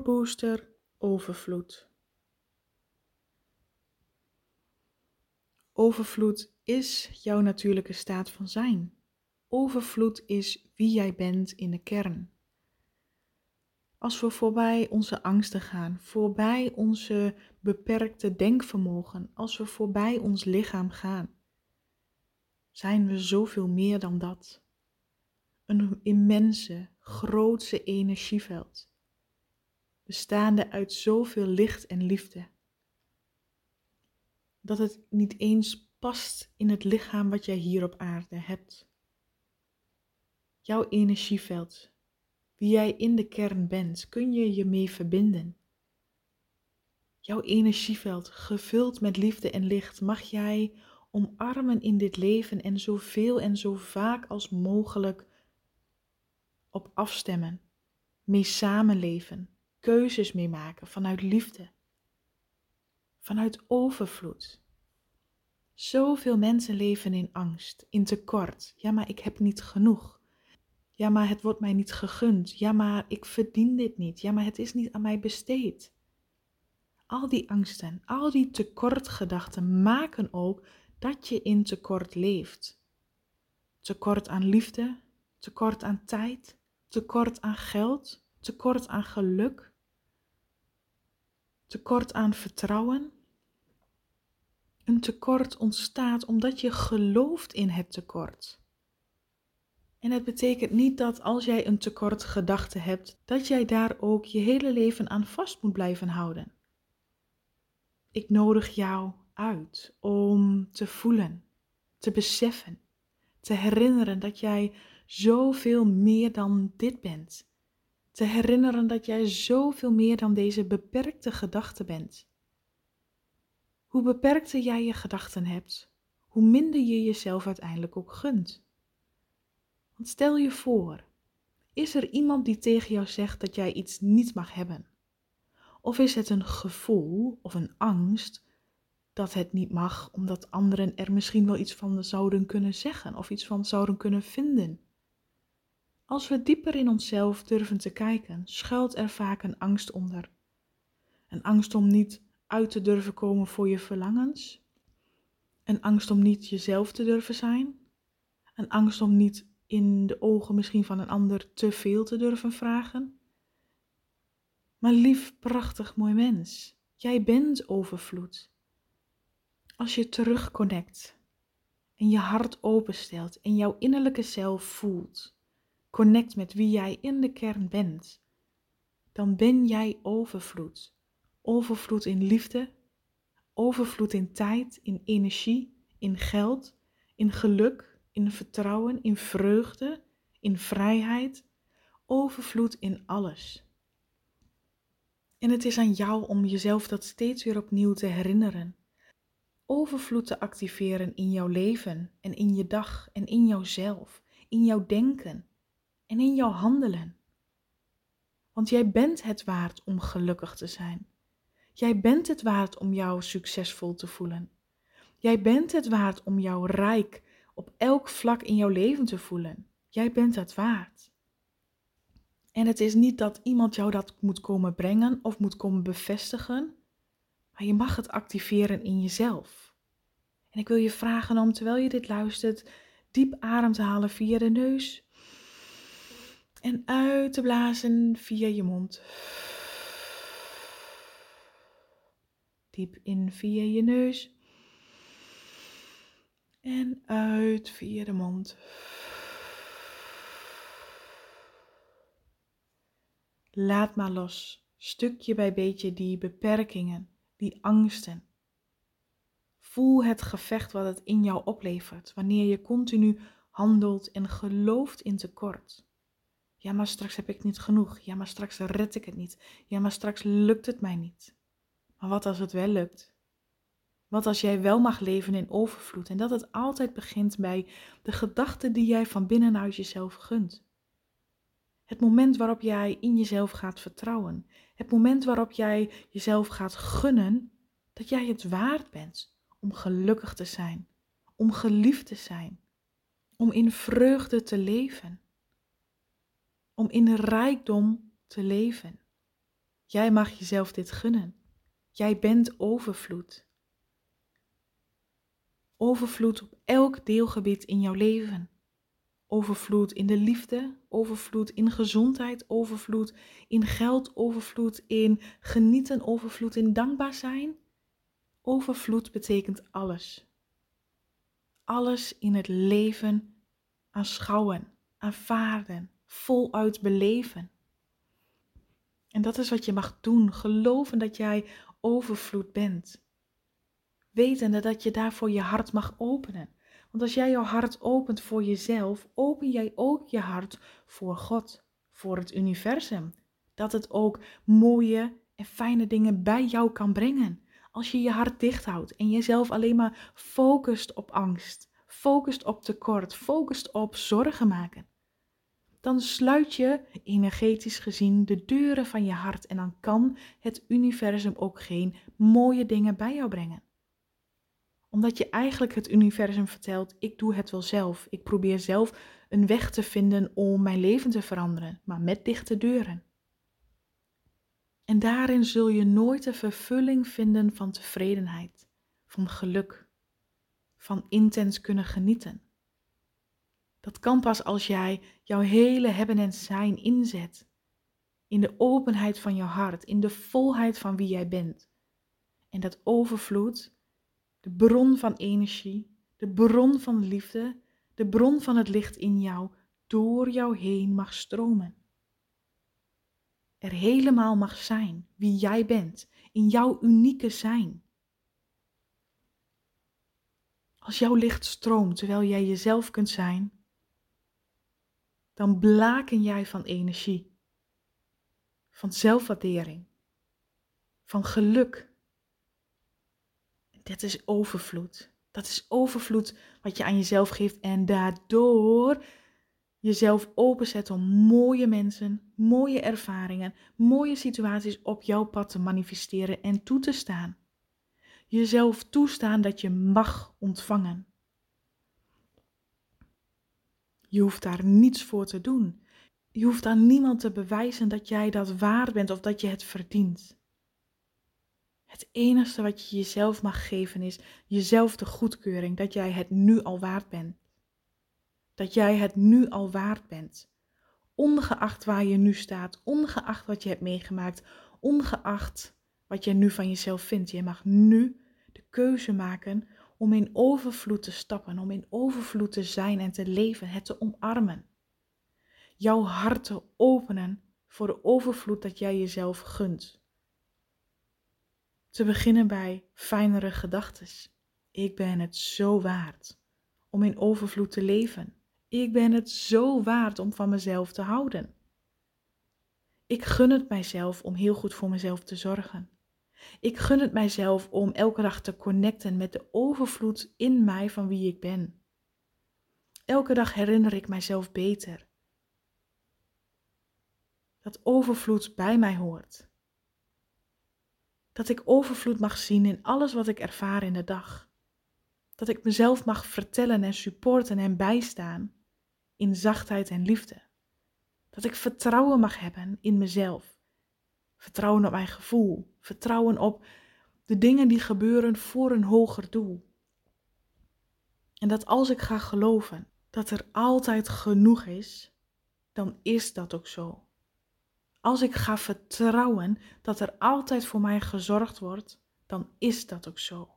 Booster overvloed. Overvloed is jouw natuurlijke staat van zijn. Overvloed is wie jij bent in de kern. Als we voorbij onze angsten gaan, voorbij onze beperkte denkvermogen, als we voorbij ons lichaam gaan, zijn we zoveel meer dan dat. Een immense, grootse energieveld, bestaande uit zoveel licht en liefde, dat het niet eens past in het lichaam wat jij hier op aarde hebt. Jouw energieveld, wie jij in de kern bent, kun je je mee verbinden. Jouw energieveld, gevuld met liefde en licht, mag jij omarmen in dit leven en zoveel en zo vaak als mogelijk op afstemmen, mee samenleven, keuzes mee maken vanuit liefde, vanuit overvloed. Zoveel mensen leven in angst, in tekort. Ja, maar ik heb niet genoeg. Ja, maar het wordt mij niet gegund. Ja, maar ik verdien dit niet. Ja, maar het is niet aan mij besteed. Al die angsten, al die tekortgedachten maken ook dat je in tekort leeft. Tekort aan liefde, tekort aan tijd, tekort aan geld, tekort aan geluk, tekort aan vertrouwen. Een tekort ontstaat omdat je gelooft in het tekort. En het betekent niet dat als jij een tekort gedachte hebt, dat jij daar ook je hele leven aan vast moet blijven houden. Ik nodig jou uit om te voelen, te beseffen, te herinneren dat jij zoveel meer dan dit bent. Te herinneren dat jij zoveel meer dan deze beperkte gedachte bent. Hoe beperkter jij je gedachten hebt, hoe minder je jezelf uiteindelijk ook gunt. Want stel je voor, is er iemand die tegen jou zegt dat jij iets niet mag hebben? Of is het een gevoel of een angst dat het niet mag, omdat anderen er misschien wel iets van zouden kunnen zeggen of iets van zouden kunnen vinden? Als we dieper in onszelf durven te kijken, schuilt er vaak een angst onder. Een angst om niet uit te durven komen voor je verlangens. Een angst om niet jezelf te durven zijn. Een angst om niet in de ogen misschien van een ander te veel te durven vragen. Maar lief, prachtig, mooi mens, jij bent overvloed. Als je terugconnect en je hart openstelt en jouw innerlijke zelf voelt, connect met wie jij in de kern bent, dan ben jij overvloed. Overvloed in liefde, overvloed in tijd, in energie, in geld, in geluk, in vertrouwen, in vreugde, in vrijheid, overvloed in alles. En het is aan jou om jezelf dat steeds weer opnieuw te herinneren. Overvloed te activeren in jouw leven en in je dag en in jouzelf, in jouw denken en in jouw handelen. Want jij bent het waard om gelukkig te zijn. Jij bent het waard om jou succesvol te voelen. Jij bent het waard om jou rijk op elk vlak in jouw leven te voelen. Jij bent het waard. En het is niet dat iemand jou dat moet komen brengen of moet komen bevestigen, maar je mag het activeren in jezelf. En ik wil je vragen om, terwijl je dit luistert, diep adem te halen via de neus en uit te blazen via je mond. Diep in via je neus en uit via de mond. Laat maar los, stukje bij beetje, die beperkingen, die angsten. Voel het gevecht wat het in jou oplevert wanneer je continu handelt en gelooft in tekort. Ja, maar straks heb ik niet genoeg. Ja, maar straks red ik het niet. Ja, maar straks lukt het mij niet. Maar wat als het wel lukt? Wat als jij wel mag leven in overvloed en dat het altijd begint bij de gedachten die jij van binnenuit jezelf gunt? Het moment waarop jij in jezelf gaat vertrouwen. Het moment waarop jij jezelf gaat gunnen dat jij het waard bent om gelukkig te zijn, om geliefd te zijn, om in vreugde te leven, om in rijkdom te leven. Jij mag jezelf dit gunnen. Jij bent overvloed. Overvloed op elk deelgebied in jouw leven. Overvloed in de liefde, overvloed in gezondheid, overvloed in geld, overvloed in genieten, overvloed in dankbaar zijn. Overvloed betekent alles. Alles in het leven aanschouwen, aanvaarden, voluit beleven. En dat is wat je mag doen. Geloven dat jij overvloed bent. Wetende dat je daarvoor je hart mag openen. Want als jij jouw hart opent voor jezelf, open jij ook je hart voor God, voor het universum. Dat het ook mooie en fijne dingen bij jou kan brengen. Als je je hart dicht houdt en jezelf alleen maar focust op angst, focust op tekort, focust op zorgen maken, dan sluit je energetisch gezien de deuren van je hart en dan kan het universum ook geen mooie dingen bij jou brengen omdat je eigenlijk het universum vertelt: ik doe het wel zelf. Ik probeer zelf een weg te vinden om mijn leven te veranderen, maar met dichte deuren. En daarin zul je nooit de vervulling vinden van tevredenheid, van geluk, van intens kunnen genieten. Dat kan pas als jij jouw hele hebben en zijn inzet. In de openheid van jouw hart, in de volheid van wie jij bent. En dat overvloed de bron van energie, de bron van liefde, de bron van het licht in jou door jou heen mag stromen. Er helemaal mag zijn wie jij bent, in jouw unieke zijn. Als jouw licht stroomt terwijl jij jezelf kunt zijn, dan blaken jij van energie, van zelfwaardering, van geluk dat is overvloed. Dat is overvloed wat je aan jezelf geeft en daardoor jezelf openzet om mooie mensen, mooie ervaringen, mooie situaties op jouw pad te manifesteren en toe te staan. Jezelf toestaan dat je mag ontvangen. Je hoeft daar niets voor te doen. Je hoeft aan niemand te bewijzen dat jij dat waard bent of dat je het verdient. Het enige wat je jezelf mag geven is jezelf de goedkeuring dat jij het nu al waard bent. Dat jij het nu al waard bent. Ongeacht waar je nu staat, ongeacht wat je hebt meegemaakt, ongeacht wat je nu van jezelf vindt. Je mag nu de keuze maken om in overvloed te stappen, om in overvloed te zijn en te leven, het te omarmen. Jouw hart te openen voor de overvloed dat jij jezelf gunt. Te beginnen bij fijnere gedachten. Ik ben het zo waard om in overvloed te leven. Ik ben het zo waard om van mezelf te houden. Ik gun het mijzelf om heel goed voor mezelf te zorgen. Ik gun het mijzelf om elke dag te connecten met de overvloed in mij van wie ik ben. Elke dag herinner ik mijzelf beter dat overvloed bij mij hoort. Dat ik overvloed mag zien in alles wat ik ervaar in de dag. Dat ik mezelf mag vertellen en supporten en bijstaan in zachtheid en liefde. Dat ik vertrouwen mag hebben in mezelf. Vertrouwen op mijn gevoel. Vertrouwen op de dingen die gebeuren voor een hoger doel. En dat als ik ga geloven dat er altijd genoeg is, dan is dat ook zo. Als ik ga vertrouwen dat er altijd voor mij gezorgd wordt, dan is dat ook zo.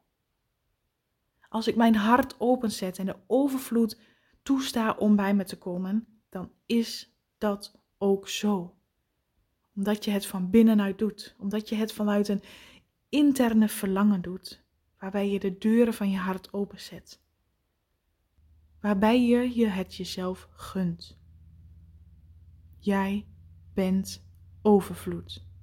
Als ik mijn hart openzet en de overvloed toesta om bij me te komen, dan is dat ook zo. Omdat je het van binnenuit doet, omdat je het vanuit een interne verlangen doet, waarbij je de deuren van je hart openzet. Waarbij je je het jezelf gunt. Jij bent overvloed.